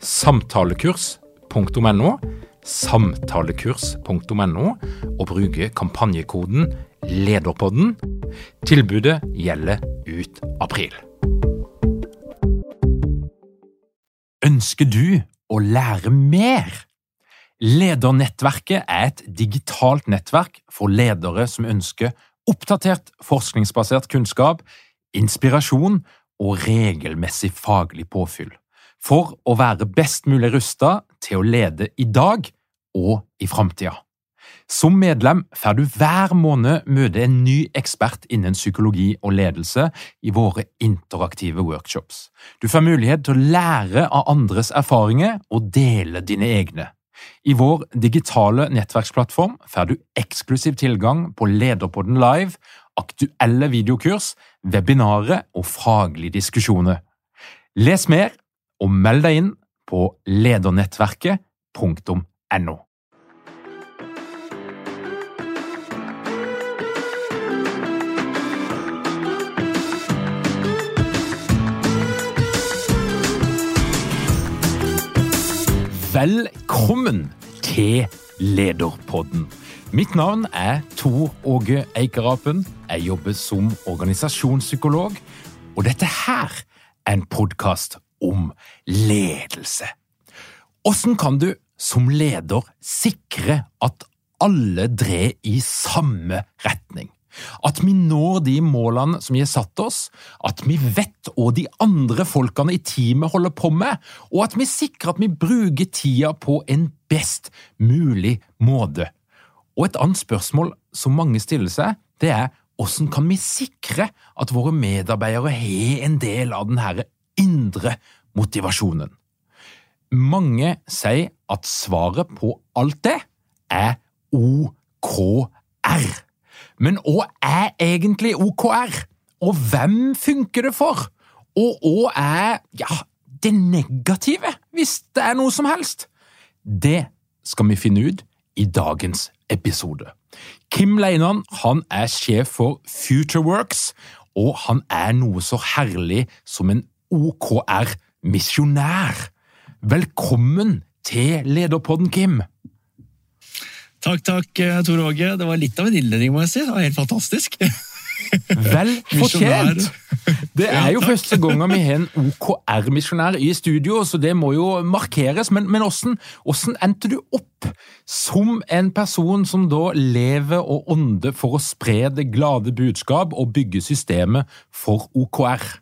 samtalekurs.no, samtalekurs.no, og bruke kampanjekoden LEDERPODDEN. Tilbudet gjelder ut april. Ønsker du å lære mer? Ledernettverket er et digitalt nettverk for ledere som ønsker oppdatert forskningsbasert kunnskap, inspirasjon og regelmessig faglig påfyll for å være best mulig rusta til å lede i dag og i framtida. Som medlem får du hver måned møte en ny ekspert innen psykologi og ledelse i våre interaktive workshops. Du får mulighet til å lære av andres erfaringer og dele dine egne. I vår digitale nettverksplattform får du eksklusiv tilgang på Lederpodden live, aktuelle videokurs, webinarer og faglige diskusjoner. Les mer og meld deg inn på ledernettverket.no. Velkommen til Lederpodden. Mitt navn er Tor Åge Eikerapen. Jeg jobber som organisasjonspsykolog, og dette her er en podkast om ledelse. Hvordan kan du som leder sikre at alle drar i samme retning? At vi når de målene som vi har satt oss, at vi vet hva de andre folkene i teamet holder på med, og at vi sikrer at vi bruker tida på en best mulig måte. Og et annet spørsmål som mange stiller seg, det er hvordan kan vi sikre at våre medarbeidere har en del av denne indre motivasjonen. Mange sier at svaret på alt det er OKR. Men hva er egentlig OKR, og hvem funker det for? Og hva er ja, det negative, hvis det er noe som helst? Det skal vi finne ut i dagens episode. Kim Leinan han er sjef for FutureWorks, og han er noe så herlig som en OKR-misjonær. Velkommen til Lederpodden, Kim. Takk, takk, eh, Tor Åge. Det var litt av en innledning, må jeg si. Det var helt fantastisk. Vel fortjent! Det er jo første gangen vi har en OKR-misjonær i studio, så det må jo markeres. Men, men hvordan, hvordan, endte du opp som en person som da lever og ånder for å spre det glade budskap og bygge systemet for OKR?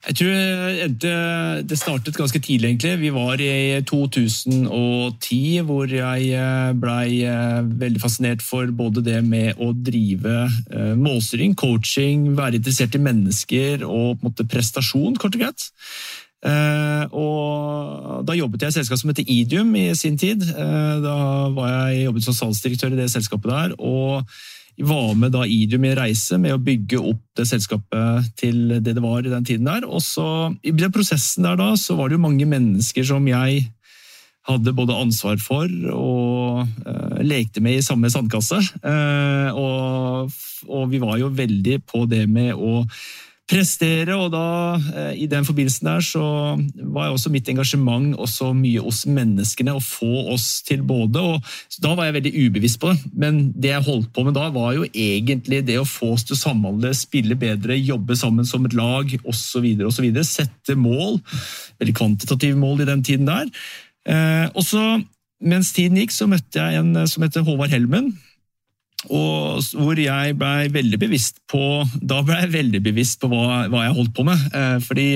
Jeg tror det, det, startet ganske tidlig, egentlig. Vi var i 2010 hvor jeg eh, blei eh, veldig fascinert for både det med å drive eh, målstyring, coaching, være interessert i mennesker og måte prestasjon, kort og greit. Og da jobbet jeg i et selskap som heter Idium i sin tid. Da var jeg jobbet som salgsdirektør i det selskapet der. og var med da Idium i en reise med å bygge opp det selskapet til det det var i den tiden der. Og så, I den prosessen der da, så var det jo mange mennesker som jeg hadde både ansvar for og uh, lekte med i samme sandkasse. Uh, og, og, vi var jo veldig på det med å prestere, og da, eh, i den forbindelsen der, så var også mitt engasjement også mye hos menneskene, å få oss til både og Da var jeg veldig ubevisst på det, men det jeg holdt på med da, var jo egentlig det å få oss til å samhandle, spille bedre, jobbe sammen som et lag osv.. Sette mål, veldig kvantitative mål i den tiden der. Eh, og så, mens tiden gikk, så møtte jeg en som heter Håvard Helmen og hvor jeg blei veldig bevisst på Da ble jeg veldig bevisst på hva, hva jeg holdt på med. Eh, fordi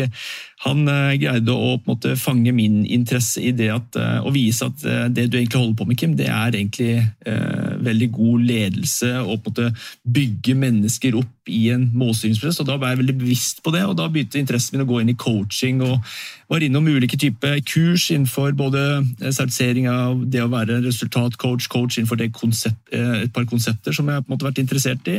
han eh, greide å måte fange min interesse i det at, eh, og vise at eh, det du egentlig holder på med, Kim, det er egentlig eh, veldig god ledelse og på en måte bygge mennesker opp i en målstyringsprosess. og Da ble jeg veldig bevisst på det, og da begynte interessen min å gå inn i coaching. og Var innom ulike typer kurs innenfor både sertifisering av det å være resultatcoach, coach innenfor konsept, et par konsepter som jeg på en måte har vært interessert i.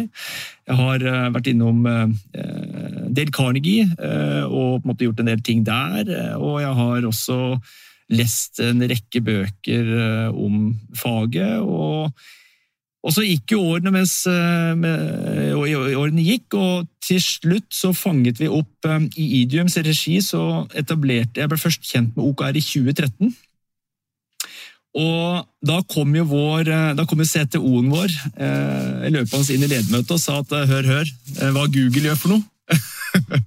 Jeg har vært innom Dale Carnegie og på en måte gjort en del ting der. Og jeg har også lest en rekke bøker eh, om faget. og og så gikk jo årene mens årene gikk, og til slutt så fanget vi opp eh, I Idiums regi så etablerte Jeg ble først kjent med OKR i 2013. Og da kom jo vår, eh, da kom jo CTO-en vår eh, løpende inn i ledermøtet og sa at hør, hør, hva Google gjør for noe.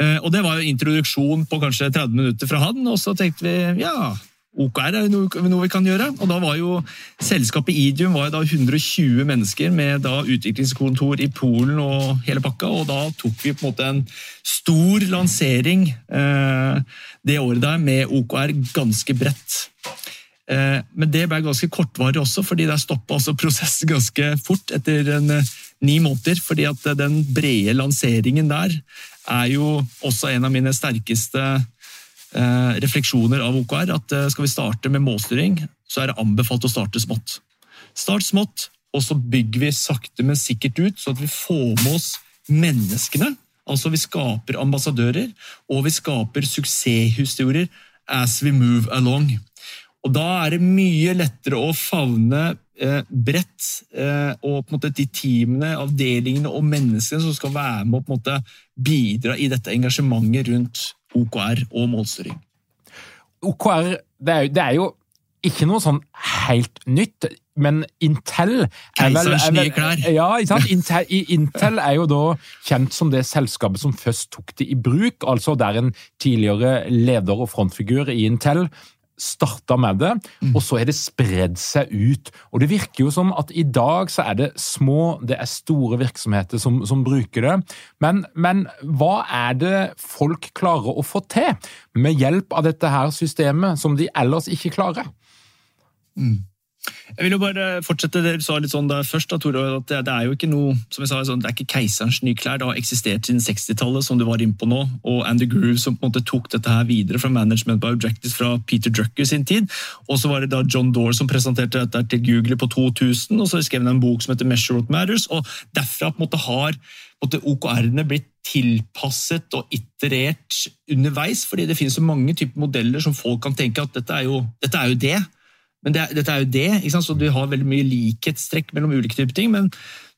Eh, og Det var jo introduksjon på kanskje 30 minutter fra han, og så tenkte vi ja, OKR er noe, noe vi kan gjøre. Og da var jo Selskapet Idium var jo da 120 mennesker med da utviklingskontor i Polen og hele pakka, og da tok vi på en måte en stor lansering eh, det året der med OKR ganske bredt. Eh, men det ble ganske kortvarig også, fordi der stoppa prosessen ganske fort etter en, eh, ni måneder. fordi at den brede lanseringen der er jo også en av mine sterkeste eh, refleksjoner av OKR. At eh, skal vi starte med målstyring, så er det anbefalt å starte smått. Start smått, og så bygger vi sakte, men sikkert ut, så at vi får med oss menneskene. Altså Vi skaper ambassadører, og vi skaper suksesshistorier as we move along. Og Da er det mye lettere å favne eh, bredt. Eh, og på en måte de teamene, avdelingene og menneskene som skal være med og på en måte bidra i dette engasjementet rundt OKR og målstyring. OKR det er, det er jo ikke noe sånn helt nytt, men Intel er vel, er vel. Ja, Intel, Intel, er jo da kjent som det selskapet som først tok det i bruk, altså der en tidligere leder og frontfigur i Intel starta med det, mm. og så er det spredd seg ut. Og Det virker jo som at i dag så er det små, det er store virksomheter som, som bruker det. Men, men, hva er det folk klarer å få til med hjelp av dette her systemet, som de ellers ikke klarer? Mm. Jeg vil jo bare fortsette det du sa litt sånn der først, da, Tore, at det, er jo ikke noe som jeg sa, sånn, det er ikke keiserens nye klær. Det har eksistert siden 60-tallet, som du var inne på nå. Og Andy Groove som på en måte tok dette her videre fra Management by Objectives fra Peter Drucker sin tid. Og så var det da John Dore som presenterte dette til Google på 2000, og så skrev han en bok som heter Measure What Matters. og Derfra på en måte har OKR-ene blitt tilpasset og iterert underveis, fordi det finnes så mange typer modeller som folk kan tenke at dette er jo, dette er jo det. Men det, dette er jo det, så du har veldig mye likhetstrekk mellom ulike typer ting. Men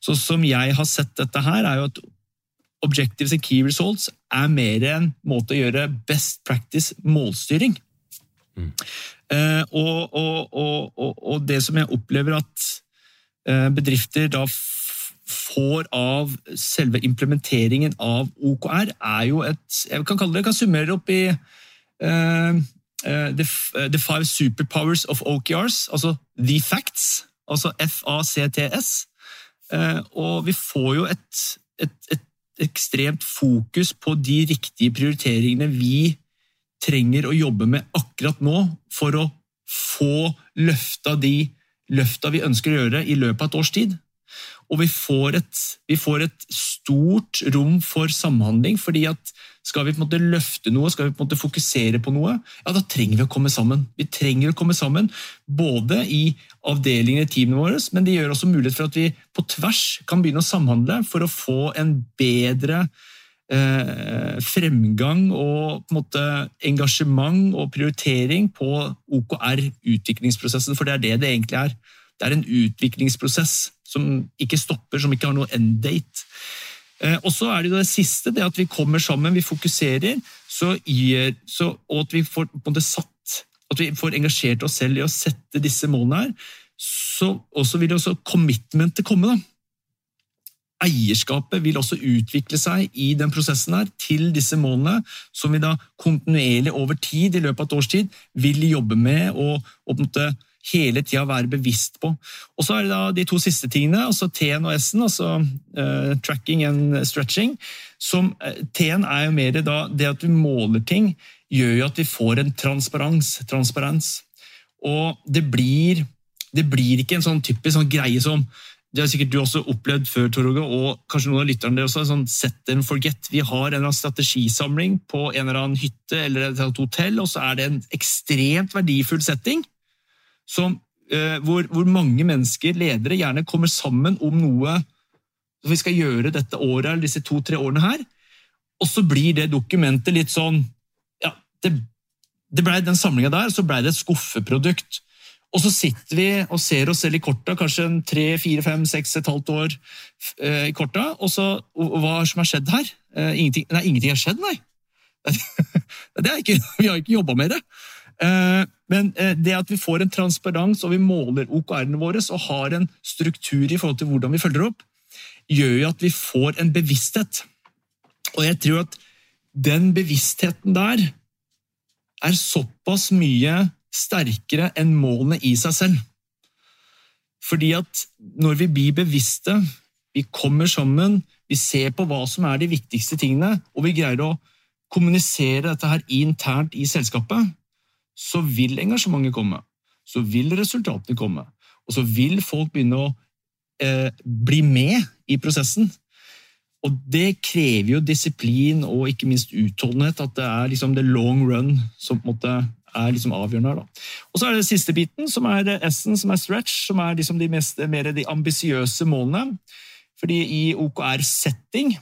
sånn som jeg har sett dette her, er jo at objectives and key results er mer en måte å gjøre best practice målstyring. Mm. Uh, og, og, og, og, det som jeg opplever at uh, bedrifter da får av selve implementeringen av OKR, er jo et Jeg kan kalle det, jeg kan summere opp i uh, uh, the, uh, the, Five Superpowers of OKRs, altså The Facts, altså FACTS. Uh, og vi får jo et, et, et, ekstremt fokus på de riktige prioriteringene vi trenger å jobbe med akkurat nå for å få løfta de løfta vi ønsker å gjøre i løpet av et års tid. Og vi får et, vi får et stort rom for samhandling, fordi at skal vi på en måte løfte noe, skal vi på en måte fokusere på noe, ja, da trenger vi å komme sammen. Vi trenger å komme sammen, både i avdelingene i teamene våre, men det gjør også mulighet for at vi på tvers kan begynne å samhandle for å få en bedre eh, fremgang og på en måte engasjement og prioritering på OKR-utviklingsprosessen, for det er det det egentlig er. Det er en utviklingsprosess som ikke stopper, som ikke har noe end date. Eh, og så er det det siste, det at vi kommer sammen, vi fokuserer, så gir, så, og at vi får på en måte satt at vi får engasjert oss selv i å sette disse målene her, så også vil også commitmentet komme. da. Eierskapet vil også utvikle seg i den prosessen her til disse målene, som vi da kontinuerlig over tid i løpet av et års tid vil jobbe med og, og på en måte hele tida være bevisst på. Og så er det da de to siste tingene, altså T-en og S-en, altså uh, tracking and stretching. som uh, T-en er jo mer da, det at du måler ting, gjør jo at vi får en transparens. transparens. Og det blir, det blir ikke en sånn typisk sånn greie som det har sikkert du også opplevd før, Tor og kanskje noen av lytterne der også. sånn Set and forget. Vi har en eller annen strategisamling på en eller annen hytte eller et hotell, og så er det en ekstremt verdifull setting som, uh, hvor, hvor, mange mennesker, ledere, gjerne kommer sammen om noe som vi skal gjøre dette året eller disse to-tre årene her. Og så blir det dokumentet litt sånn ja, det, det ble Den samlinga der så ble det et skuffeprodukt og så sitter vi og ser oss selv i korta, kanskje en tre, fire, fem, seks, et halvt år eh, i korta, og så og Hva er som har skjedd her? Eh, ingenting, nei, ingenting har skjedd, nei. Det er ikke, vi har ikke jobba med det. Eh, men det at vi får en transparens og vi måler OKR-ene våre og har en struktur i forhold til hvordan vi følger opp, gjør jo at vi får en bevissthet. Og jeg tror at den bevisstheten der er såpass mye sterkere enn målene i seg selv. Fordi at når vi blir bevisste, vi kommer sammen, vi ser på hva som er de viktigste tingene, og vi greier å kommunisere dette her internt i selskapet, så vil engasjementet komme. Så vil resultatene komme. Og så vil folk begynne å eh, bli med i prosessen. Og det krever jo disiplin og ikke minst utholdenhet. At det er liksom the long run som på en måte er liksom avgjørende her. Og Så er det siste biten, som er S-en, som er stretch, som er liksom de mest, mer de ambisiøse målene. Fordi i OKR-setting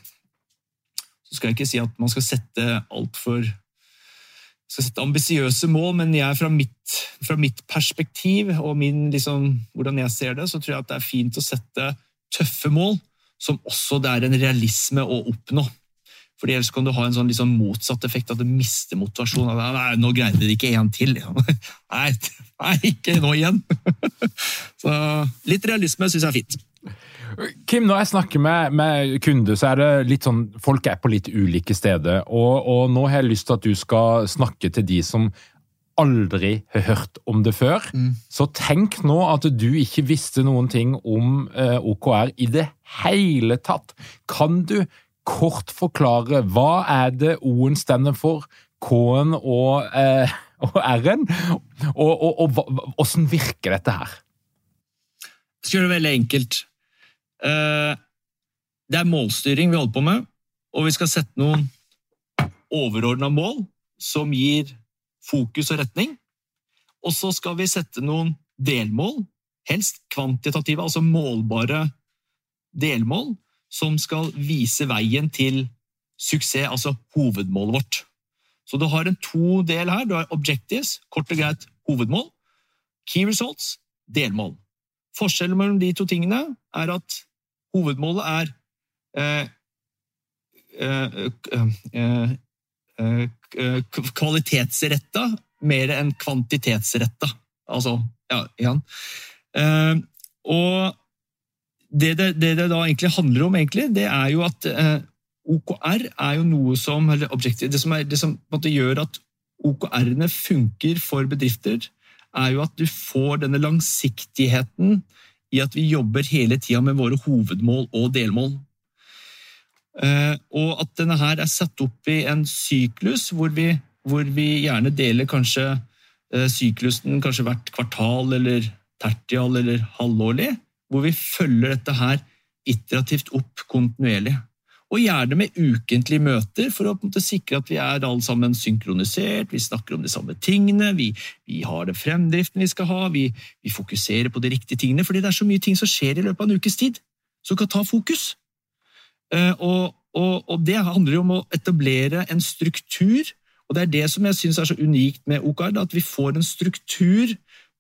så skal jeg ikke si at man skal sette altfor skal sette ambisiøse mål, men jeg fra mitt, fra mitt perspektiv og min, liksom, hvordan jeg ser det, så tror jeg at det er fint å sette tøffe mål som også det er en realisme å oppnå. Fordi Ellers kan du ha en sånn liksom motsatt effekt, at du mister motivasjonen. Nei, nå greide de ikke en til. Nei, nei ikke nå igjen! Så litt realisme syns jeg er fint. Kim, når jeg snakker med, med, kunder, så er det litt sånn Folk er på litt ulike steder. Og, og, nå har jeg lyst til at du skal snakke til de som aldri har hørt om det før. Mm. Så tenk nå at du ikke visste noen ting om eh, OKR i det hele tatt. Kan du kort forklare hva er det O-en stender for, K-en og, eh, og R-en, og, og, og, hvordan virker dette her? Jeg skal gjøre det veldig enkelt. Eh, det er målstyring vi holder på med, og vi skal sette noen overordna mål som gir fokus og retning. Og så skal vi sette noen delmål, helst kvantitative, altså målbare delmål, som skal vise veien til suksess, altså hovedmålet vårt. Så du har en to del her. Du har objectives, kort og greit hovedmål. Key results, delmål. Forskjellen mellom de to tingene er at hovedmålet er eh, eh, eh, kvalitetsretta mer enn kvantitetsretta. Altså, ja, igjen. og det det, det det, da egentlig handler om, egentlig, det er jo at OKR er jo noe som eller Det som, er, det som gjør at OKR-ene funker for bedrifter, er jo at du får denne langsiktigheten i at vi jobber hele tida med våre hovedmål og delmål. Eh, og at denne her er satt opp i en syklus hvor vi, hvor vi gjerne deler kanskje eh, syklusen kanskje hvert kvartal eller tertial eller halvårlig hvor vi følger dette her iterativt opp kontinuerlig. Og gjerne med ukentlige møter for å måte, sikre at vi er alle sammen synkronisert, vi snakker om de samme tingene, vi, vi har den fremdriften vi skal ha, vi, vi, fokuserer på de riktige tingene, fordi det er så mye ting som skjer i løpet av en ukes tid som kan ta fokus. Uh, og, og, og, det handler jo om å etablere en struktur, og det er det som jeg syns er så unikt med OKR, at vi får en struktur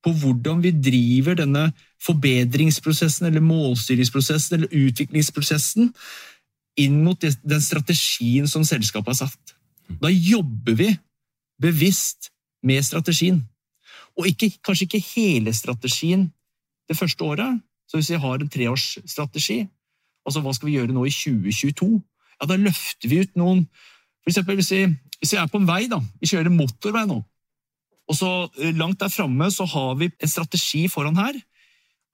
på hvordan vi driver denne forbedringsprosessen eller målstyringsprosessen eller utviklingsprosessen inn mot den strategien som selskapet har satt. Da jobber vi bevisst med strategien. Og ikke, kanskje ikke hele strategien det første året. Så hvis vi har en treårsstrategi, altså hva skal vi gjøre nå i 2022, ja, da løfter vi ut noen For eksempel hvis vi, hvis vi er på en vei, da, vi kjører motorvei nå, Og så eh, Langt der framme har vi en strategi foran her.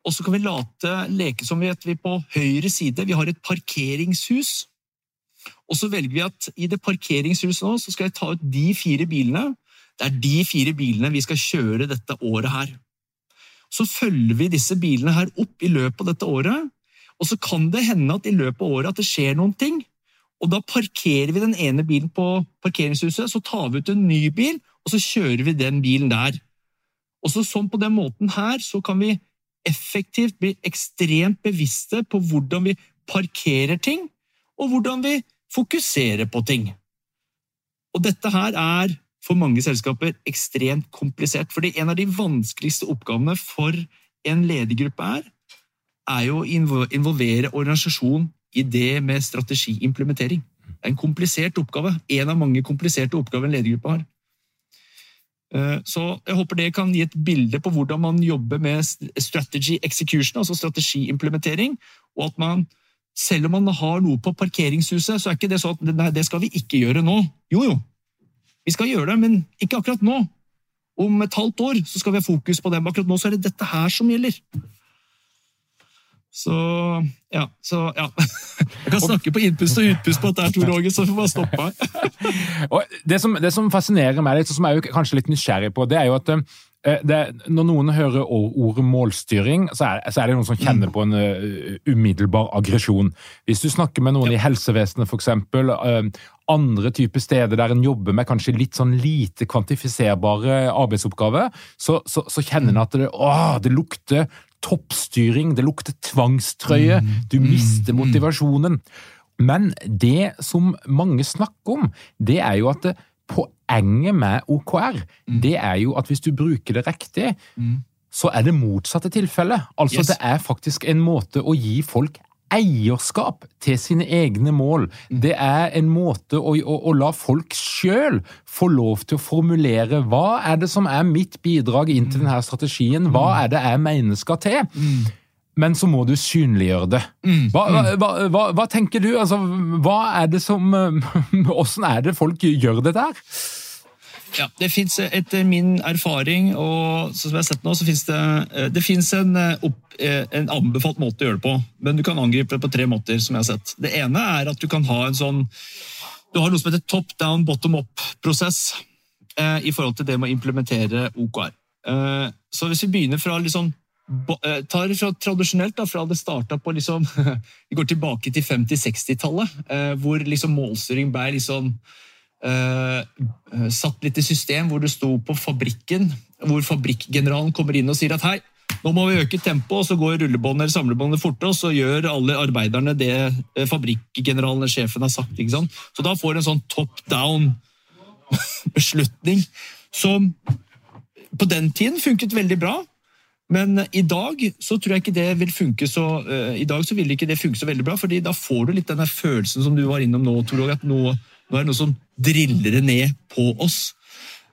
Og så kan vi late, leke som vi, vet vi på høyre side vi har et parkeringshus. Og så velger vi at i det parkeringshuset nå så skal jeg ta ut de fire bilene. Det er de fire bilene vi skal kjøre dette året her. Så følger vi disse bilene her opp i løpet av dette året. Og så kan det hende at i løpet av året at det skjer noen ting. Og da parkerer vi den ene bilen på parkeringshuset, så tar vi ut en ny bil, og så kjører vi den bilen der. Og så sånn På den måten her så kan vi effektivt blir ekstremt bevisste på hvordan vi parkerer ting, og hvordan vi fokuserer på ting. Og dette her er for mange selskaper ekstremt komplisert, fordi en av de vanskeligste oppgavene for en ledergruppe er, er jo å involvere organisasjonen i det med strategiimplementering. Det er en komplisert oppgave. En av mange kompliserte oppgaver en ledergruppe har. Eh, så jeg håper det kan gi et bilde på hvordan man jobber med strategy execution, altså strategiimplementering, og at man, selv om man har noe på parkeringshuset, så er ikke det sånn at nei, det skal vi ikke gjøre nå. Jo, jo, vi skal gjøre det, men ikke akkurat nå. Om et halvt år så skal vi ha fokus på det, men akkurat nå så er det dette her som gjelder. Så ja. Så, ja. Jeg kan snakke på innpust og utpust på dette, Tor så får bare stoppe meg. det, som, det som fascinerer meg litt, som jeg er kanskje litt nysgjerrig på, det er jo at eh, det, når noen hører ordet målstyring, så er, så er, det noen som kjenner på en uh, umiddelbar aggresjon. Hvis du snakker med noen ja. i helsevesenet f.eks., uh, andre typer steder der en jobber med kanskje litt sånn lite kvantifiserbare arbeidsoppgaver, så, så, så kjenner en at det, å, det lukter toppstyring, det lukter tvangstrøye, mm. du mister mm. motivasjonen. Men det som mange snakker om, det er jo at poenget med OKR, mm. det er jo at hvis du bruker det riktig, så er det motsatte tilfellet. Altså yes. det er faktisk en måte å gi folk eierskap til sine egne mål. Det er en måte å, å, å la folk sjøl få lov til å formulere hva er det som er mitt bidrag inn til denne strategien, hva er det jeg mener skal til. Men så må du synliggjøre det. Hva, hva, hva, hva tenker du? Altså, hva er det som Åssen er det folk gjør det der? Ja, det fins Etter min erfaring og sånn som jeg har sett nå, så fins det, eh, det finnes en, eh, eh, en, anbefalt måte å gjøre det på. Men du kan angripe det på tre måter. som jeg har sett. Det ene er at du kan ha en sånn Du har noe som heter top down, bottom up-prosess eh, i forhold til det med å implementere OKR. Eh, så hvis vi begynner fra liksom tar fra tradisjonelt, da, fra det starta på liksom, Vi går tilbake til 50-60-tallet, eh, hvor liksom målstyring ble liksom satt litt i system hvor det sto på fabrikken, hvor fabrikkgeneralen kommer inn og sier at hei, nå må vi øke tempoet, og så går rullebåndet eller samlebåndet fortere, og så gjør alle arbeiderne det eh, fabrikkgeneralen eller sjefen har sagt. ikke sant? Så da får du en sånn top down beslutning som på den tiden funket veldig bra. Men i dag så tror jeg ikke det vil funke så uh, i dag så vil ikke det funke så veldig bra, fordi da får du litt den følelsen som du var innom nå, Torog, at nå, nå er det noe som driller det ned på oss.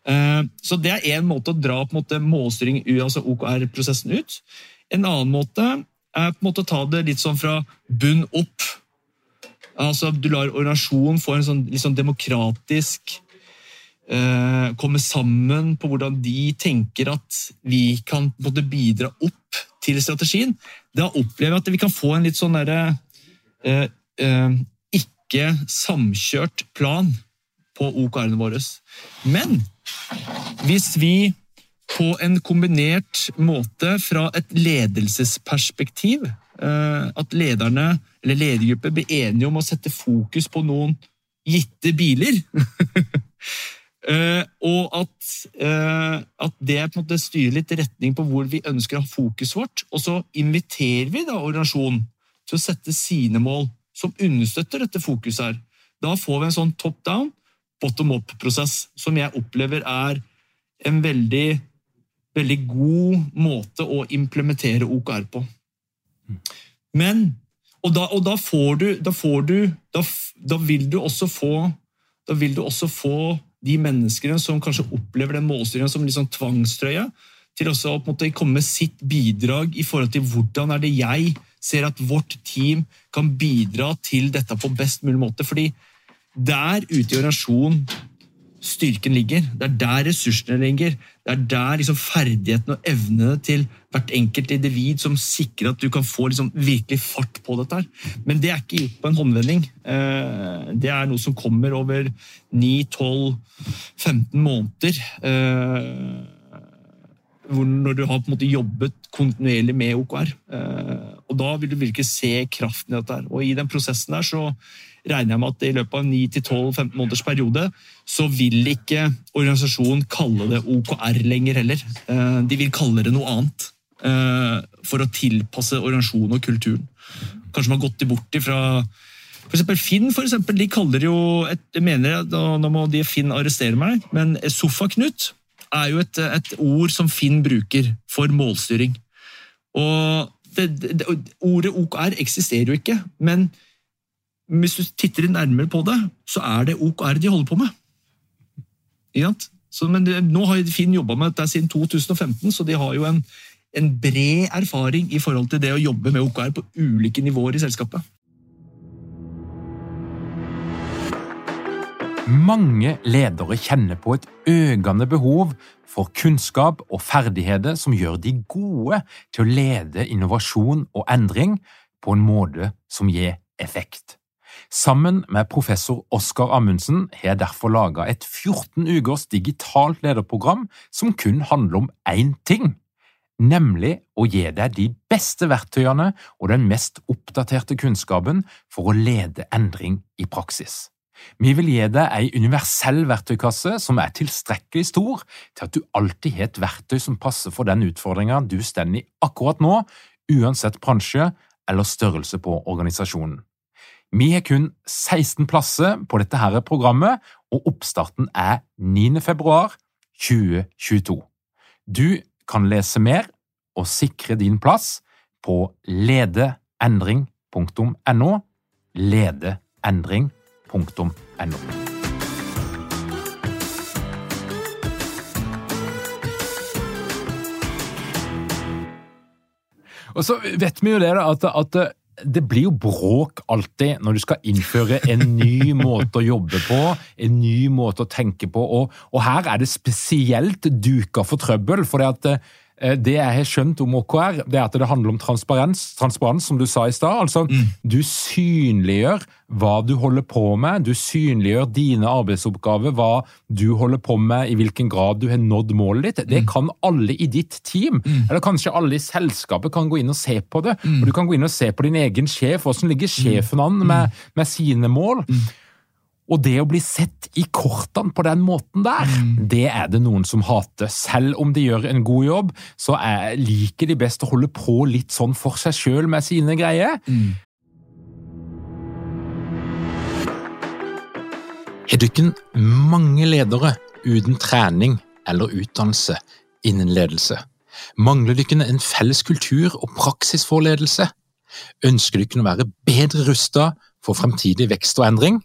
Uh, så det er én måte å dra på måte målstyring, altså OKR-prosessen ut. En annen måte er på en måte å ta det litt sånn fra bunn opp. Altså Du lar organisasjonen få en sånn, sånn demokratisk Eh, komme sammen på hvordan de tenker at vi kan måte, bidra opp til strategien. Da opplever jeg at vi kan få en litt sånn derre eh, eh, ikke samkjørt plan på OKR-ene våre. Men hvis vi på en kombinert måte fra et ledelsesperspektiv At lederne eller ledergrupper blir enige om å sette fokus på noen gitte biler Uh, og at, uh, at, det på en måte styrer litt retning på hvor vi ønsker å ha fokuset vårt. Og så inviterer vi da organisasjonen til å sette sine mål som understøtter dette fokuset. her. Da får vi en sånn top down, bottom up-prosess som jeg opplever er en veldig, veldig god måte å implementere OKR på. Men Og da, og da får du, da, får du da, da vil du også få da vil du også få de menneskene som kanskje opplever den målstyringen som sånn tvangstrøye, til også å komme med sitt bidrag i forhold til hvordan er det jeg ser at vårt team kan bidra til dette på best mulig måte. Fordi der ute i organisasjonen styrken ligger. Det er der ressursene ligger. Det er der liksom ferdighetene og evnene til hvert enkelt individ som sikrer at du kan få liksom virkelig fart på dette. her. Men det er ikke gjort på en håndvending. Eh, det er noe som kommer over 9-12-15 måneder. Eh, når du har på en måte jobbet kontinuerlig med OKR. Eh, og Da vil du virkelig se kraften i dette. her. Og I den prosessen der så regner jeg med at i løpet av 9-12-15 måneders periode så vil ikke organisasjonen kalle det OKR lenger heller. Eh, de vil kalle det noe annet eh, for å tilpasse organisasjonen og kulturen. Kanskje man har gått bort ifra for eksempel Finn for eksempel, de kaller jo et, jeg mener, Nå må de Finn arrestere meg, men Sofa-Knut er jo et, et, ord som Finn bruker for målstyring. Og det, det, Ordet OKR eksisterer jo ikke, men hvis du titter nærmere på det, så er det OKR de holder på med. Så, men Nå har Finn jobba med dette siden 2015, så de har jo en, en bred erfaring i forhold til det å jobbe med OKR på ulike nivåer i selskapet. Mange ledere kjenner på et økende behov for kunnskap og ferdigheter som gjør de gode til å lede innovasjon og endring på en måte som gir effekt. Sammen med professor Oskar Amundsen har jeg derfor laga et 14 ukers digitalt lederprogram som kun handler om én ting, nemlig å gi deg de beste verktøyene og den mest oppdaterte kunnskapen for å lede endring i praksis. Vi vil gi deg ei universell verktøykasse som er tilstrekkelig stor til at du alltid har et verktøy som passer for den utfordringa du står i akkurat nå, uansett bransje eller størrelse på organisasjonen. Vi har kun 16 plasser på dette her programmet, og oppstarten er 9. februar 2022. Du kan lese mer og sikre din plass på ledeendring.no. Ledeendring.no .no. Og så vet vi jo det, da, at, at det blir jo bråk alltid når du skal innføre en ny måte å jobbe på, en ny måte å tenke på, og, og her er det spesielt duka for trøbbel. for det at Eh, det jeg har skjønt om OKR, det er at det handler om transparens, transparens som du sa i stad. Altså, mm. du synliggjør hva du holder på med, du synliggjør dine arbeidsoppgaver, hva du holder på med, i hvilken grad du har nådd målet ditt. Det mm. kan alle i ditt team, mm. eller kanskje alle i selskapet, kan gå inn og se på det. Mm. Og Du kan gå inn og se på din egen sjef, hvordan ligger mm. sjefen an med, mm. med sine mål. Og det å bli sett i kortene på den måten der, mm. det er det noen som hater. Selv om de gjør en god jobb, så er, liker de best å holde på litt sånn for seg sjøl med sine greier. Mm. Er du ikke mange ledere uten trening eller utdannelse innen ledelse? Mangler du ikke en felles kultur og praksis for ledelse? Ønsker du ikke å være bedre rusta for fremtidig vekst og endring?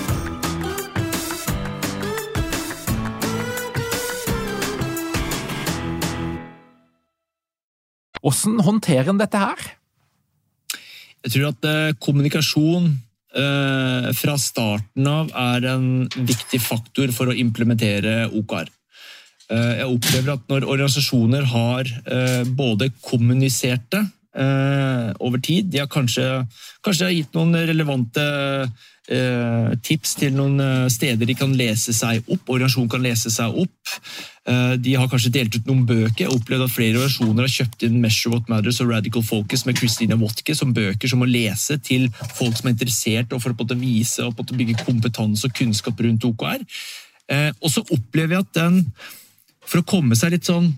Hvordan håndterer en dette her? Jeg tror at eh, kommunikasjon eh, fra starten av er en viktig faktor for å implementere OKR. Eh, jeg opplever at når organisasjoner har eh, både kommunisert det eh, over tid, de har kanskje, kanskje gitt noen relevante Eh, tips til noen steder de kan lese seg opp. Organisasjonen kan lese seg opp. Eh, de har kanskje delt ut noen bøker. Jeg opplevd at Flere versjoner har kjøpt inn Measure What Matters og Radical Focus med Christina Wotke som bøker som må lese til folk som er interessert, og for å vise og bygge kompetanse og kunnskap rundt OKR. Og så opplever jeg at den, for å komme seg litt sånn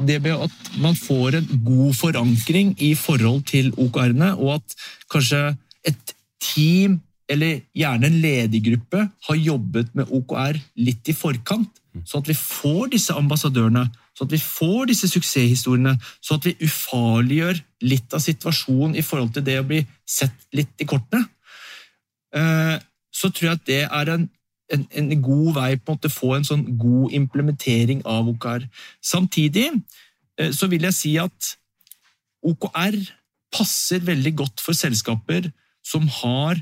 det med at man får en god forankring i forhold til OKR-ene, og at kanskje et team eller gjerne en ledergruppe har jobbet med OKR litt i forkant, Sånn at vi får disse ambassadørene, sånn at vi får disse suksesshistoriene. Sånn at vi ufarliggjør litt av situasjonen i forhold til det å bli sett litt i kortene. Eh, så tror jeg at det er en, en, en god vei på å få en sånn god implementering av OKR. Samtidig eh, så vil jeg si at OKR passer veldig godt for selskaper som har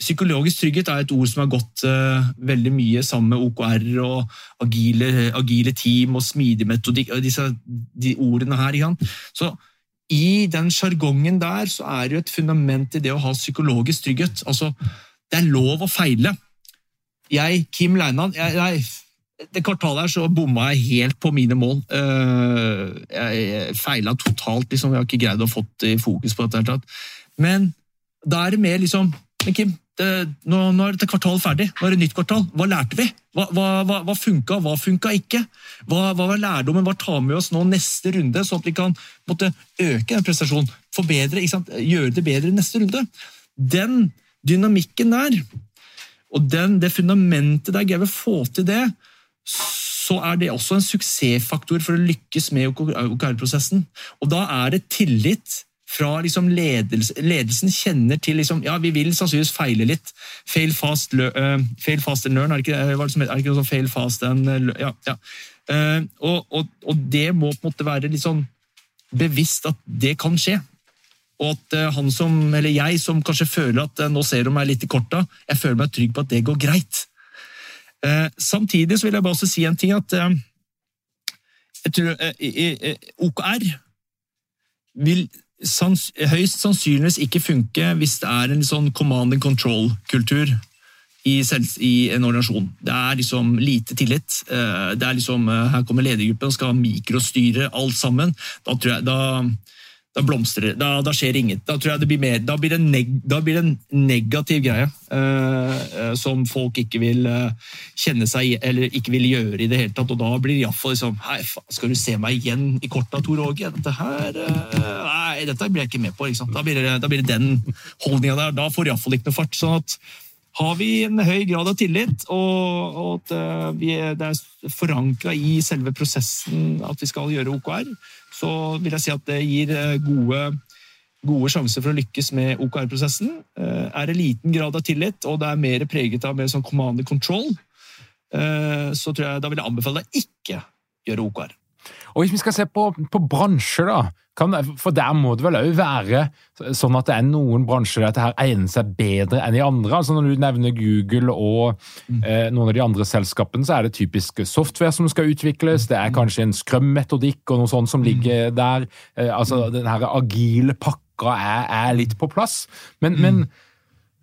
Psykologisk trygghet er et ord som har gått uh, veldig mye sammen med OKR og agile, agile team og smidig metodikk og disse de ordene her. Så I den sjargongen der så er det jo et fundament i det å ha psykologisk trygghet. Altså, det er lov å feile. Jeg, Kim Leinan jeg, jeg, Det kvartalet her så bomma jeg helt på mine mål. Jeg feila totalt. Liksom. Jeg har ikke greid å få fokus på dette. Men da er det mer liksom Men Kim, nå, nå, er dette kvartalet ferdig. Nå er det nytt kvartal. Hva lærte vi? Hva, hva, hva funka, hva funka ikke? Hva, hva var lærdommen? Hva tar med oss nå neste runde, sånn at vi kan måtte, øke den prestasjonen? Forbedre, gjøre det bedre neste runde? Den dynamikken der, og den, det fundamentet der, greier vi å få til det, så er det også en suksessfaktor for å lykkes med OKR-prosessen. Og da er det tillit fra liksom ledelse, ledelsen kjenner til liksom, ja, Vi vil sannsynligvis feile litt. Fail fast, uh, fail fast and learn, er det ikke, er det, er det ikke noe sånn fail fast and ja, ja. Uh, og, og, og, det må på en måte være litt sånn bevisst at det kan skje. Og at uh, han som, eller jeg som kanskje føler at nå ser de meg litt i korta, jeg føler meg trygg på at det går greit. samtidig så vil jeg bare også si en ting at jeg tror OKR vil sans, høyst sannsynligvis ikke funke hvis det er en sånn command and control-kultur i, i, en organisasjon. Det er liksom lite tillit. Eh, det er liksom, eh, Her kommer ledergruppen og skal mikrostyre alt sammen. Da tror jeg, da, da blomstrer. Da, da, skjer inget. Da tror jeg det blir mer, da blir det, neg, da blir det en negativ greie uh, som folk ikke vil uh, kjenne seg eller ikke vil gjøre i det hele tatt. Og da blir det iallfall liksom Hei, skal du se meg igjen i korta, Tor Åge? Dette her uh, Nei, dette blir jeg ikke med på. Da blir, det, da blir det den holdninga der. Da får iallfall ikke noe fart. sånn at har vi en høy grad av tillit, og, og at vi, det er forankra i selve prosessen at vi skal gjøre OKR, så vil jeg si at det gir eh, gode, gode sjanser for å lykkes med OKR-prosessen. Eh, er det liten grad av tillit, og det er mer preget av mer sånn command and control, eh, så tror jeg da vil jeg anbefale deg ikke gjøre OKR. Og Hvis vi skal se på, på bransjer, da, kan, for der må det vel òg være sånn at det er noen bransjer der dette her egner seg bedre enn i andre. altså Når du nevner Google og mm. eh, noen av de andre selskapene, så er det typisk software som skal utvikles. Det er kanskje en Scrum-metodikk og noe sånt som ligger mm. der. Eh, altså Den her agile pakka er, er litt på plass. Men, mm. men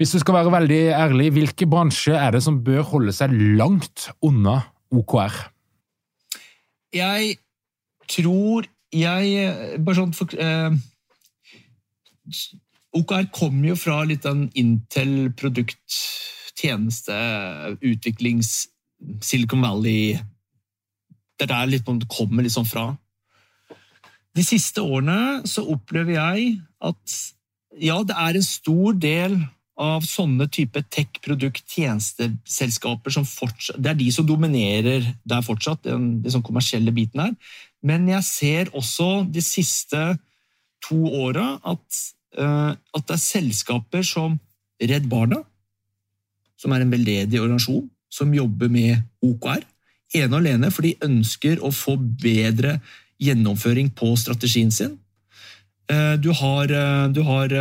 hvis du skal være veldig ærlig, hvilke bransjer er det som bør holde seg langt unna OKR? Jeg tror jeg bare sånn for, eh, OKR kommer jo fra litt den Intel-produkt, tjeneste, utviklings Silicon Valley Det er der litt, det kommer liksom fra. De siste årene så opplever jeg at ja, det er en stor del av sånne type tech-produkt-tjenesteselskaper som fortsatt Det er de som dominerer der fortsatt, den, den sånn kommersielle biten her. Men jeg ser også de siste to åra at, uh, at, det er selskaper som Redd Barna, som er en veldedig organisasjon, som jobber med OKR. Ene og alene for de ønsker å få bedre gjennomføring på strategien sin. Uh, du har, uh, du har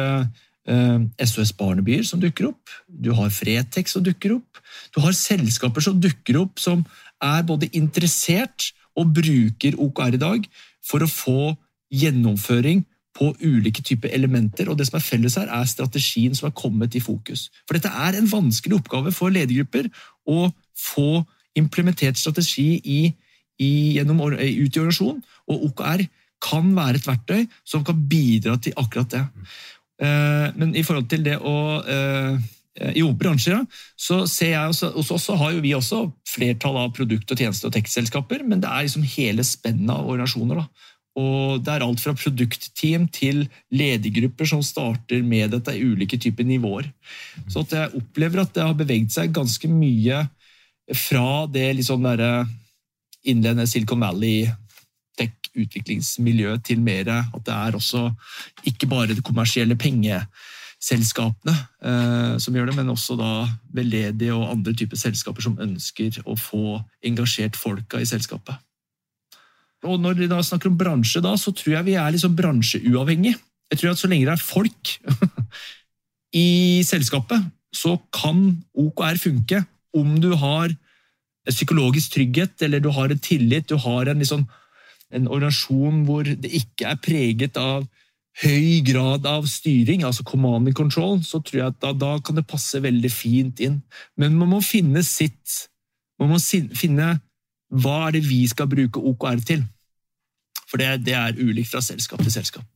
SOS Barnebyer som dukker opp. Du har Fretex som dukker opp. Du har selskaper som dukker opp som er både interessert og bruker OKR i dag for å få gjennomføring på ulike typer elementer. og Det som er felles her, er strategien som er kommet i fokus. For dette er en vanskelig oppgave for ledergrupper å få implementert strategi i, i, gjennom, ut i organisasjonen, og OKR kan være et verktøy som kan bidra til akkurat det. Eh, men i forhold til det å eh, i bransjer, så ser jeg også, hos oss har jo vi også flertall av produkt- og tjeneste- og tech-selskaper, men det er liksom hele spennet av organisasjoner. da. Og Det er alt fra produktteam til ledergrupper som starter med dette i ulike typer nivåer. Så jeg opplever at det har beveget seg ganske mye fra det liksom innledende Silicon Valley tech-utviklingsmiljøet til mer at det er også ikke bare det kommersielle pengeselskapene eh, som gjør det, men også da veldedige og andre typer selskaper som ønsker å få engasjert folka i selskapet. Og når vi da snakker om bransje, da, så tror jeg vi er liksom bransjeuavhengig. Jeg tror at så lenge det er folk i selskapet, så kan OKR funke. Om du har psykologisk trygghet, eller du har en tillit, du har en, liksom, en organisasjon hvor det ikke er preget av høy grad av styring, altså command and control, så tror jeg at da, da kan det passe veldig fint inn. Men man må finne sitt. Man må finne hva er det vi skal bruke OKR til. For det, det er ulikt fra selskap til selskap.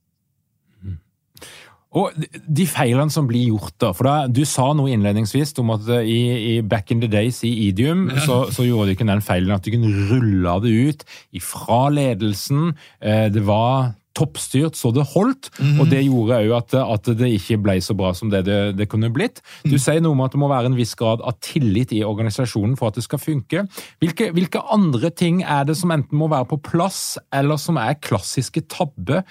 Og de feilene som blir gjort, da. For da, du sa noe innledningsvis om at i, i back in the days i Idium, ja. så, så, gjorde du ikke den feilen at du kunne rulle det ut ifra ledelsen. Eh, det var toppstyrt så det holdt, mm -hmm. og det gjorde òg at, at, det ikke ble så bra som det det, det kunne blitt. Du mm. sier noe om at det må være en viss grad av tillit i organisasjonen for at det skal funke. Hvilke, hvilke andre ting er det som enten må være på plass, eller som er klassiske tabber,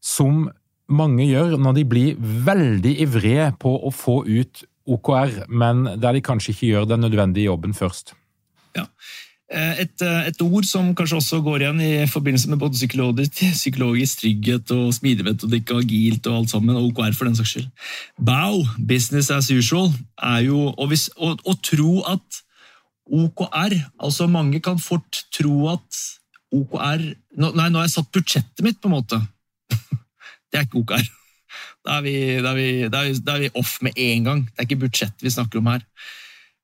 som mange gjør når de blir veldig ivrige på å få ut OKR, men der de kanskje ikke gjør den nødvendige jobben først. Ja. Eh, et, eh, et, ord som kanskje også går igjen i forbindelse med både psykologisk, psykologisk trygghet og smidigmetodikk og agilt og alt sammen, og OKR for den saks skyld. BAU, business as usual, er jo å, å, å tro at OKR Altså, mange kan fort tro at OKR Nei, nå har jeg satt budsjettet mitt, på en måte. Det er ikke OKR. Da er, vi, da, er vi, da, er vi, da er, vi, off med en gang. Det er ikke budsjett vi snakker om her.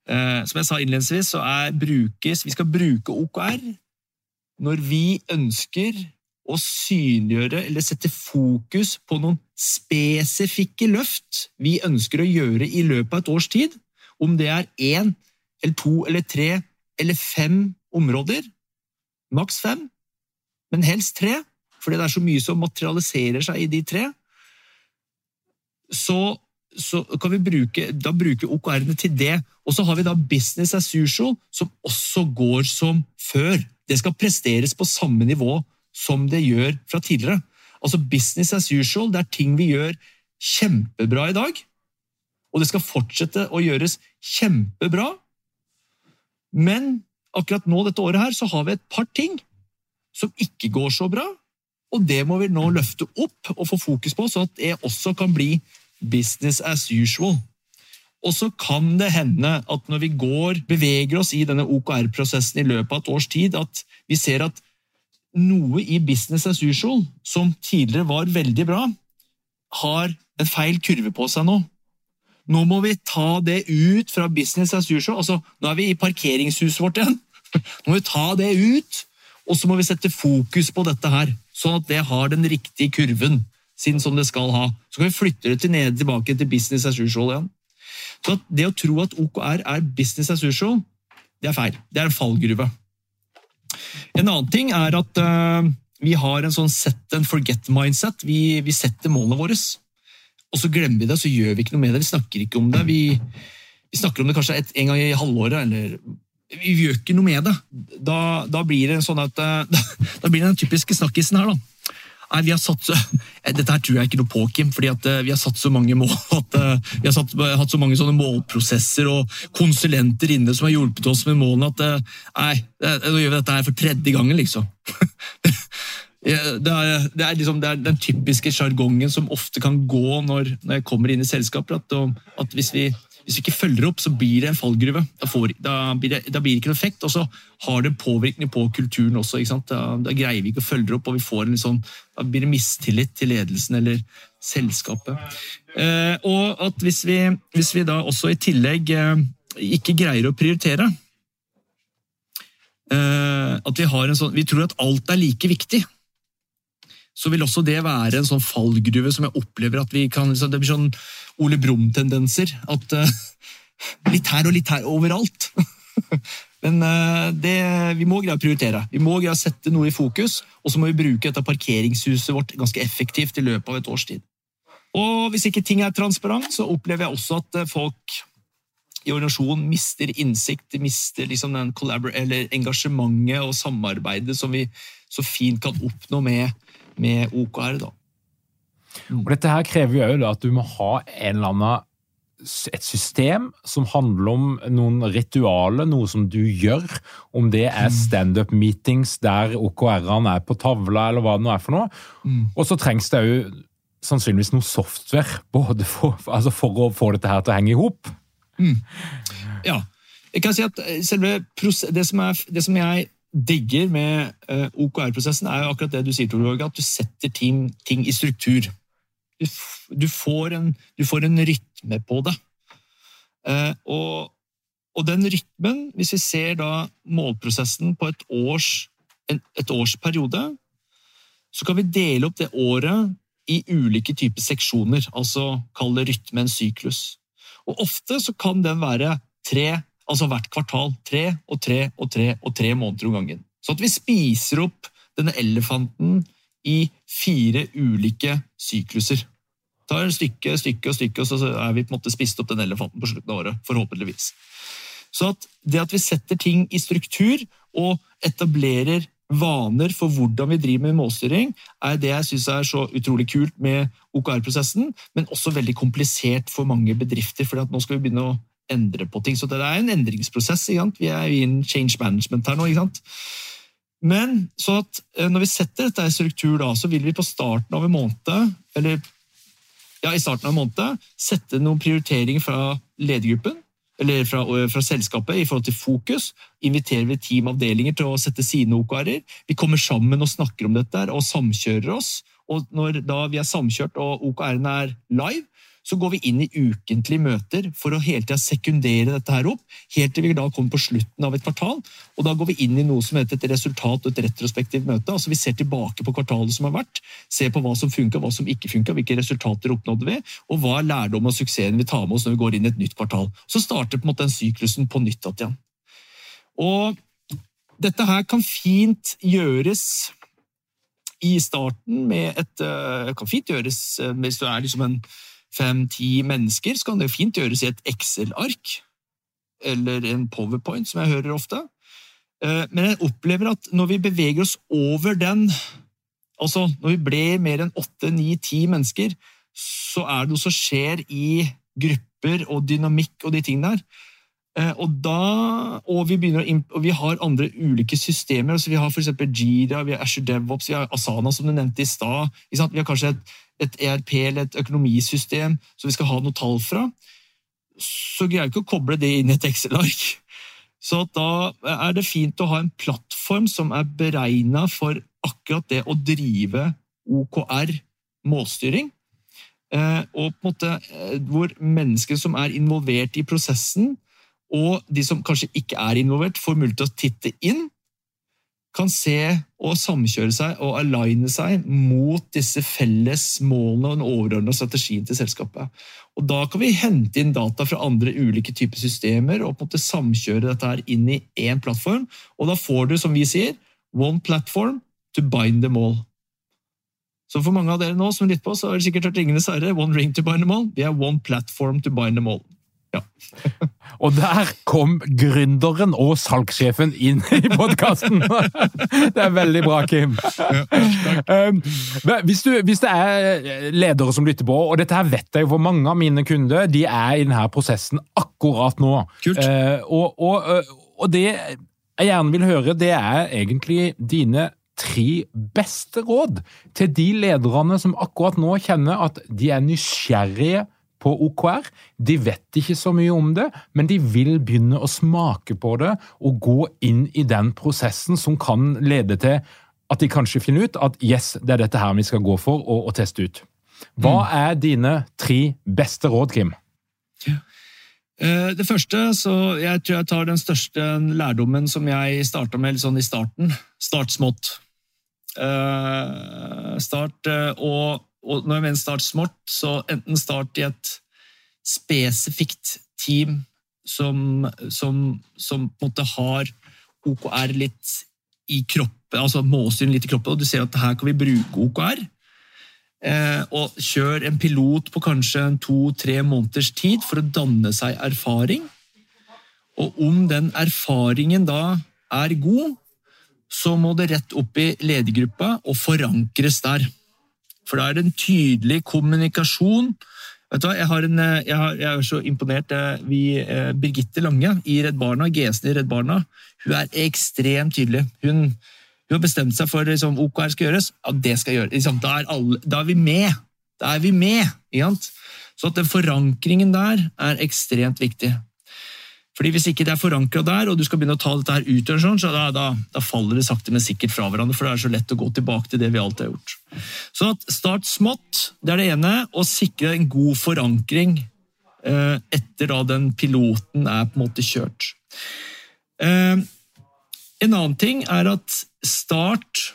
Uh, som jeg sa innledningsvis, så er brukes Vi skal bruke OKR når vi ønsker å synliggjøre eller sette fokus på noen spesifikke løft vi ønsker å gjøre i løpet av et års tid. Om det er én eller to eller tre eller fem områder. Maks fem, men helst tre fordi det er så mye som materialiserer seg i de tre, så, så kan vi bruke, da bruke OKR-ene til det. Og så har vi da business as usual, som også går som før. Det skal presteres på samme nivå som det gjør fra tidligere. Altså Business as usual, det er ting vi gjør kjempebra i dag. Og det skal fortsette å gjøres kjempebra. Men akkurat nå dette året her, så har vi et par ting som ikke går så bra. Og det må vi nå løfte opp og få fokus på, så at det også kan bli business as usual. Og så kan det hende at når vi går, beveger oss i denne OKR-prosessen i løpet av et års tid, at vi ser at noe i business as usual, som tidligere var veldig bra, har en feil kurve på seg nå. Nå må vi ta det ut fra business as usual. Altså, nå er vi i parkeringshuset vårt igjen. Nå må vi ta det ut, og så må vi sette fokus på dette her sånn at det har den riktige kurven sin som det skal ha. Så kan vi flytte det til ned, tilbake til business as usual igjen. Så Det å tro at OKR er business as usual, det er feil. Det er en fallgruve. En annen ting er at uh, vi har en sånn set and forget-mindset. Vi, vi, setter målene våre, og så glemmer vi det, så gjør vi ikke noe med det. Vi snakker ikke om det. Vi, vi snakker om det kanskje et, en gang i halvåret, eller vi gjør ikke noe med det. Da, da blir det sånn at da, da, blir det den typiske snakkisen her, da. Nei, vi har satt så, Dette her tror jeg ikke noe på, Kim. fordi at vi har satt så mange mål, at vi har satt, hatt så mange sånne målprosesser og konsulenter inne som har hjulpet oss med målene at nei, nå gjør vi dette her for tredje gangen, liksom. Det er, det er, liksom, det er den typiske sjargongen som ofte kan gå når, når, jeg kommer inn i selskaper. At, at hvis vi hvis vi ikke følger opp, så blir det en fallgruve. Da, får, da, blir, det, da blir, det, ikke noe effekt, og så har det påvirkning på kulturen også. Da, da, greier vi ikke å følge opp, og vi får en sånn, da blir det mistillit til ledelsen eller selskapet. Eh, og at hvis vi, hvis vi, da også i tillegg eh, ikke greier å prioritere eh, At vi har en sånn Vi tror at alt er like viktig så vil også det være en sånn fallgruve som jeg opplever at vi kan liksom, Det blir sånn Ole Brumm-tendenser. At uh, litt her og litt her overalt. Men uh, det, vi må greie å prioritere. Vi må greie å sette noe i fokus, og så må vi bruke dette parkeringshuset vårt ganske effektivt i løpet av et års tid. Og hvis ikke ting er transparent, så opplever jeg også at eh, folk i organisasjonen mister innsikt, mister liksom engasjementet og samarbeidet som vi så fint kan oppnå med, med OKR. da. Mm. Og Dette her krever jo at du må ha en eller annen et system som handler om noen ritualer, noe som du gjør. Om det er mm. standup-meetings der OKR-ene er på tavla, eller hva det nå er for noe. Mm. Og så trengs det jo sannsynligvis noe software både for, altså for, å få dette her til å henge i hop. Mm. Ja. Jeg kan si at selve det som, er, det som jeg digger med eh, OKR-prosessen, er jo akkurat det du sier, Tor at du setter ting, ting i struktur. Du, du, får en, du, får en, rytme på det. Uh, og, og, den rytmen, hvis vi ser da målprosessen på et års, en, et års periode, så kan vi dele opp det året i ulike typer seksjoner, altså kall det rytme en syklus. Og ofte så kan den være tre, altså hvert kvartal. Tre og tre og tre og tre måneder om gangen. Så at vi spiser opp denne elefanten i fire ulike sykluser. Tar stykke, stykke og stykke, og så er vi på en måte spist opp den elefanten på slutten av året. Forhåpentligvis. Så at det at vi setter ting i struktur og etablerer vaner for hvordan vi driver med målstyring, er det jeg syns er så utrolig kult med OKR-prosessen, men også veldig komplisert for mange bedrifter. For nå skal vi begynne å endre på ting. Så det er en endringsprosess. Vi er i en change management her nå. ikke sant? Men så at eh, når vi setter dette i struktur, da, så vil vi på starten av en måned, eller ja, i starten av en måned, sette noen prioriteringer fra ledergruppen eller fra, fra, selskapet i forhold til fokus. Inviterer vi teamavdelinger til å sette sine OKR-er. Vi kommer sammen og snakker om dette og samkjører oss. Og når da vi er samkjørt og OKR-ene er live, så går vi inn i ukentlige møter for å hele tida sekundere dette her opp, helt til vi da kommer på slutten av et kvartal. og Da går vi inn i noe som heter et resultat og et retrospektivt møte. altså Vi ser tilbake på kvartalet som har vært, ser på hva som funka, hva som ikke funka, hvilke resultater oppnådde vi, og hva er lærdom og suksessen vi tar med oss når vi går inn i et nytt kvartal. Så starter på en måte den syklusen på nytt igjen. Og dette her kan fint gjøres i starten med et eh, kan fint gjøres eh, hvis du er liksom en fem-ti mennesker, så kan det fint gjøres i et Excel-ark eller en powerpoint, som jeg hører ofte. Eh, men jeg opplever at når vi beveger oss over den, altså når vi blir mer enn åtte, ni, ti mennesker, så er det noe som skjer i grupper og dynamikk og de tingene der. Eh, og, da, og, vi å, og vi har andre ulike systemer. altså Vi har f.eks. Jira, vi har Asher DevOps, vi har Asana, som du nevnte i stad. Vi har kanskje et et ERP eller et økonomisystem som vi skal ha noe tall fra, så greier vi ikke å koble det inn i et Excel-ark. Så da er det fint å ha en plattform som er beregna for akkurat det å drive OKR, målstyring. Eh, og på en måte eh, hvor mennesker som er involvert i prosessen, og de som kanskje ikke er involvert, får mulighet til å titte inn kan se og samkjøre seg og aligne seg mot disse felles målene og den overordna strategien til selskapet. Og Da kan vi hente inn data fra andre ulike typer systemer og på en måte samkjøre dette her inn i én plattform. Og da får du, som vi sier, one platform to bind them all. Så for mange av dere nå som lytter på, så har dere sikkert hørt Ringenes herre. One ring to bind them all. Vi er one platform to bind them all. Ja. Og der kom gründeren og salgssjefen inn i podkasten! Det er veldig bra, Kim. Um, hvis, du, hvis, det er ledere som lytter på, og dette her vet jeg jo for mange av mine kunder, de er i denne prosessen akkurat nå. Kult. Uh, og, og, og det jeg gjerne vil høre, det er egentlig dine tre beste råd til de lederne som akkurat nå kjenner at de er nysgjerrige på OKR. De vet ikke så mye om det, men de vil begynne å smake på det og gå inn i den prosessen som kan lede til at de kanskje finner ut at yes, det er dette her vi skal gå for og, og teste ut. Hva mm. er dine tre beste råd, Kim? Eh, det første, så jeg tror jeg tar den største lærdommen som jeg starta med sånn i starten. Start smått. Uh, start uh, og og når jeg mener start smart, så enten start i et spesifikt team som, som, som på en måte har OKR litt i kroppen, altså målstyring litt i kroppen, og du ser at her kan vi bruke OKR. Eh, og kjør en pilot på kanskje to-tre måneders tid for å danne seg erfaring. Og om den erfaringen da er god, så må det rett opp i ledergruppa og forankres der. For da er det en tydelig kommunikasjon. Vet du hva, Jeg, en, eh, jeg, har, jeg er så imponert. eh, Vi, eh, Birgitte Lange i Redd Barna, GS-en i Redd Barna, hun er ekstremt tydelig. Hun, hun har bestemt seg for liksom, OKR skal gjøres. Ja, det skal gjøres. Liksom, da, er alle, da er vi med! Da er vi med! Så at den forankringen der er ekstremt viktig. Fordi Hvis ikke det er forankra der, og du skal begynne å ta dette her ut, sånn, så da, da, da, faller det sakte, men sikkert fra hverandre. For det er så lett å gå tilbake til det vi alltid har gjort. Så at start smått, det er det ene. Og sikre en god forankring eh, etter da den piloten er på en måte kjørt. Eh, en annen ting er at start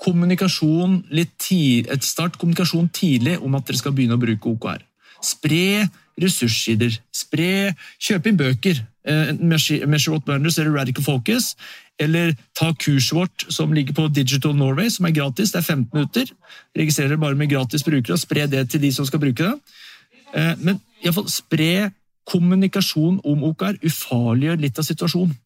kommunikasjon litt tidlig, start kommunikasjon tidlig om at dere skal begynne å bruke OKR. Spre ressurssider. Spre, Kjøp inn bøker. Measure What Burners eller Radical Focus. Eller ta kurset vårt som ligger på Digital Norway, som er gratis. Det er 15 minutter. Registrerer bare med gratis brukere og spre det til de som skal bruke det. Eh, men iallfall spre kommunikasjon om OKR. Ufarliggjør litt av situasjonen.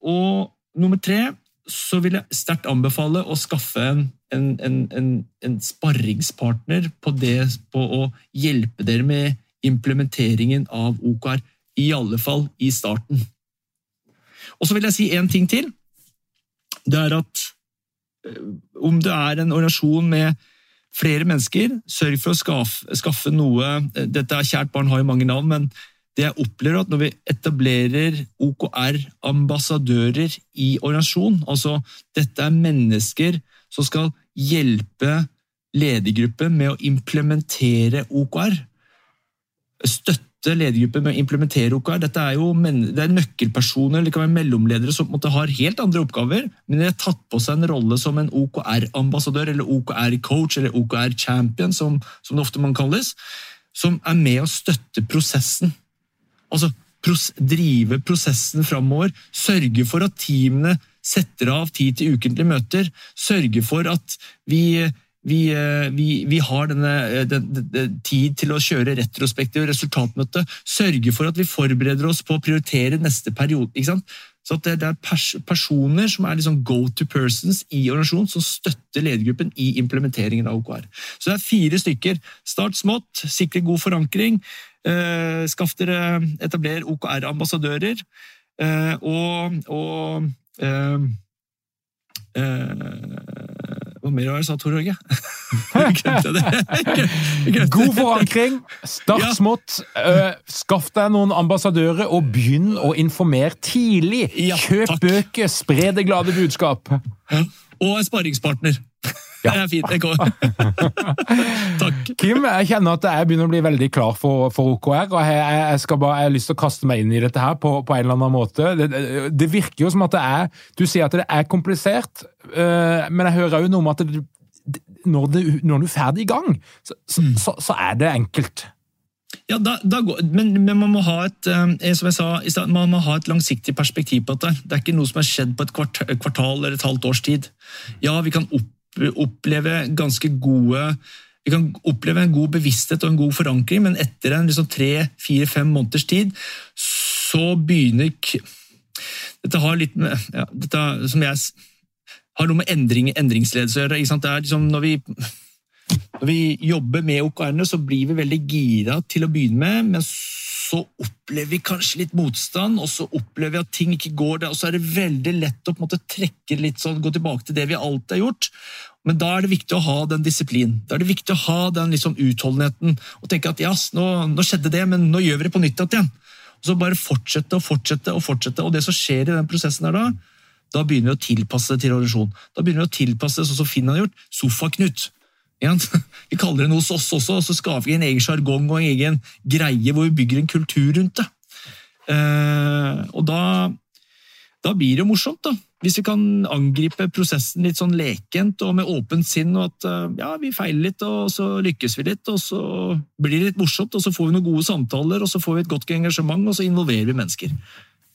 Og nummer tre så vil jeg sterkt anbefale å skaffe en, en, en, en sparringspartner på, det, på å hjelpe dere med implementeringen av OKR. I alle fall i starten. Og så vil jeg si én ting til. Det er at eh, om det er en organisasjon med flere mennesker, sørg for å skaffe, skaffe noe Dette er kjært barn har jo mange navn, men det jeg opplever at når vi etablerer OKR-ambassadører i organisasjon, altså dette er mennesker som skal hjelpe ledergruppen med å implementere OKR, støtte ledergruppen med å implementere OKR. Dette er jo det er nøkkelpersoner det kan være mellomledere som har helt andre oppgaver, men de har tatt på seg en rolle som en OKR-ambassadør eller OKR-coach eller OKR-champion, som, som det ofte man kalles, som er med å støtte prosessen Altså drive prosessen framover. Sørge for at teamene setter av tid til ukentlige møter. sørger for at vi, vi, vi, vi har denne den, den, tid til å kjøre retrospektiv resultatmøte. Sørge for at vi forbereder oss på å prioritere neste periode. ikke sant? Så det, det, er pers personer som er liksom go to persons i organisasjonen, som støtter ledergruppen i implementeringen av OKR. Så det er fire stykker. Start smått, sikre god forankring. Eh, skaff dere Etabler OKR-ambassadører. Eh, og, og eh, hva mer har jeg sa, Tor Åge? God forankring, start ja. smått. Uh, skaff deg noen ambassadører, og begynn å informere tidlig. Ja, Kjøp takk. bøker, spre det glade budskap. Ja. Og en sparringspartner. Ja. Det er fint. Det. Takk. Kim, jeg kjenner at jeg begynner å bli veldig klar for, for OKR. og jeg, jeg, skal bare, jeg, har lyst til å kaste meg inn i dette her på, på en eller annen måte. Det, det, virker jo som at det er Du sier at det er komplisert, uh, men jeg hører òg noe om at det, når, det, når, du er ferdig i gang, så, så, mm. så, så er det enkelt. Ja, da, da går, men, men, man må ha et um, som jeg sa, man må ha et langsiktig perspektiv på dette. Det er ikke noe som har skjedd på et kvartal eller et halvt års tid. Ja, vi kan opp oppleve ganske gode vi kan oppleve en god bevissthet og en god forankring, men etter en liksom tre, fire, fem måneders tid så begynner Dette har litt med ja, dette som jeg har noe med endring, endringsledelse å gjøre. Liksom når vi, når vi jobber med OKR-ene, så blir vi veldig gira til å begynne med, men så opplever vi kanskje litt motstand, og så opplever vi at ting ikke går der, og så er det veldig lett å måte trekke litt sånn, gå tilbake til det vi alltid har gjort. Men da er det viktig å ha den disiplinen. Da er det viktig å ha den liksom utholdenheten og tenke at ja, nå, nå, skjedde det, men nå gjør vi det på nytt igjen. Og så bare fortsette og fortsette og fortsette. Og det som skjer i den prosessen her da, da begynner vi å tilpasse det til organisasjonen. Da begynner vi å tilpasse det sånn som Finn har gjort. Sofa-Knut. Vi kaller det noe hos oss også, og så skaper vi en egen sjargong og en egen greie hvor vi bygger en kultur rundt det. Eh, og da, da blir det jo morsomt, da. Hvis vi kan angripe prosessen litt sånn lekent og med åpent sinn, og at eh, ja, vi feiler litt, og så lykkes vi litt, og så blir det litt morsomt, og så får vi noen gode samtaler, og så får vi et godt engasjement, og så involverer vi mennesker.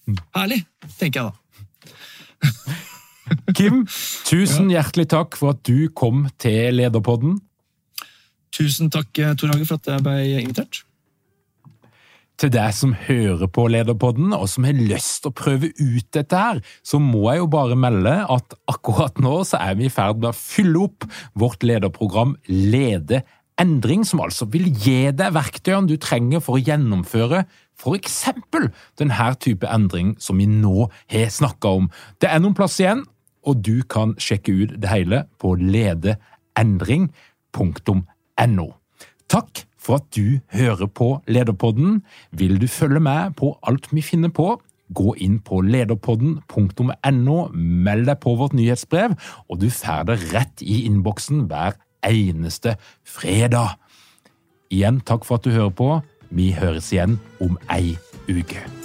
Mm. Herlig, tenker jeg da. Kim, tusen hjertelig takk for at du kom til Lederpodden. Tusen takk, Tor Hage, for at jeg ble invitert. Til deg som hører på Lederpodden, og som har lyst til å prøve ut dette her, så må jeg jo bare melde at akkurat nå så er vi i ferd med å fylle opp vårt lederprogram Lede endring, som altså vil gi deg verktøyene du trenger for å gjennomføre eksempel denne type endring som vi nå har snakka om. Det er noen plass igjen, og du kan sjekke ut det hele på ledeendring.no. Takk for at du hører på Lederpodden. Vil du følge med på alt vi finner på? Gå inn på lederpodden.no, meld deg på vårt nyhetsbrev, og du får det rett i innboksen hver eneste fredag. Igjen takk for at du hører på. Vi høres igjen om ei uke.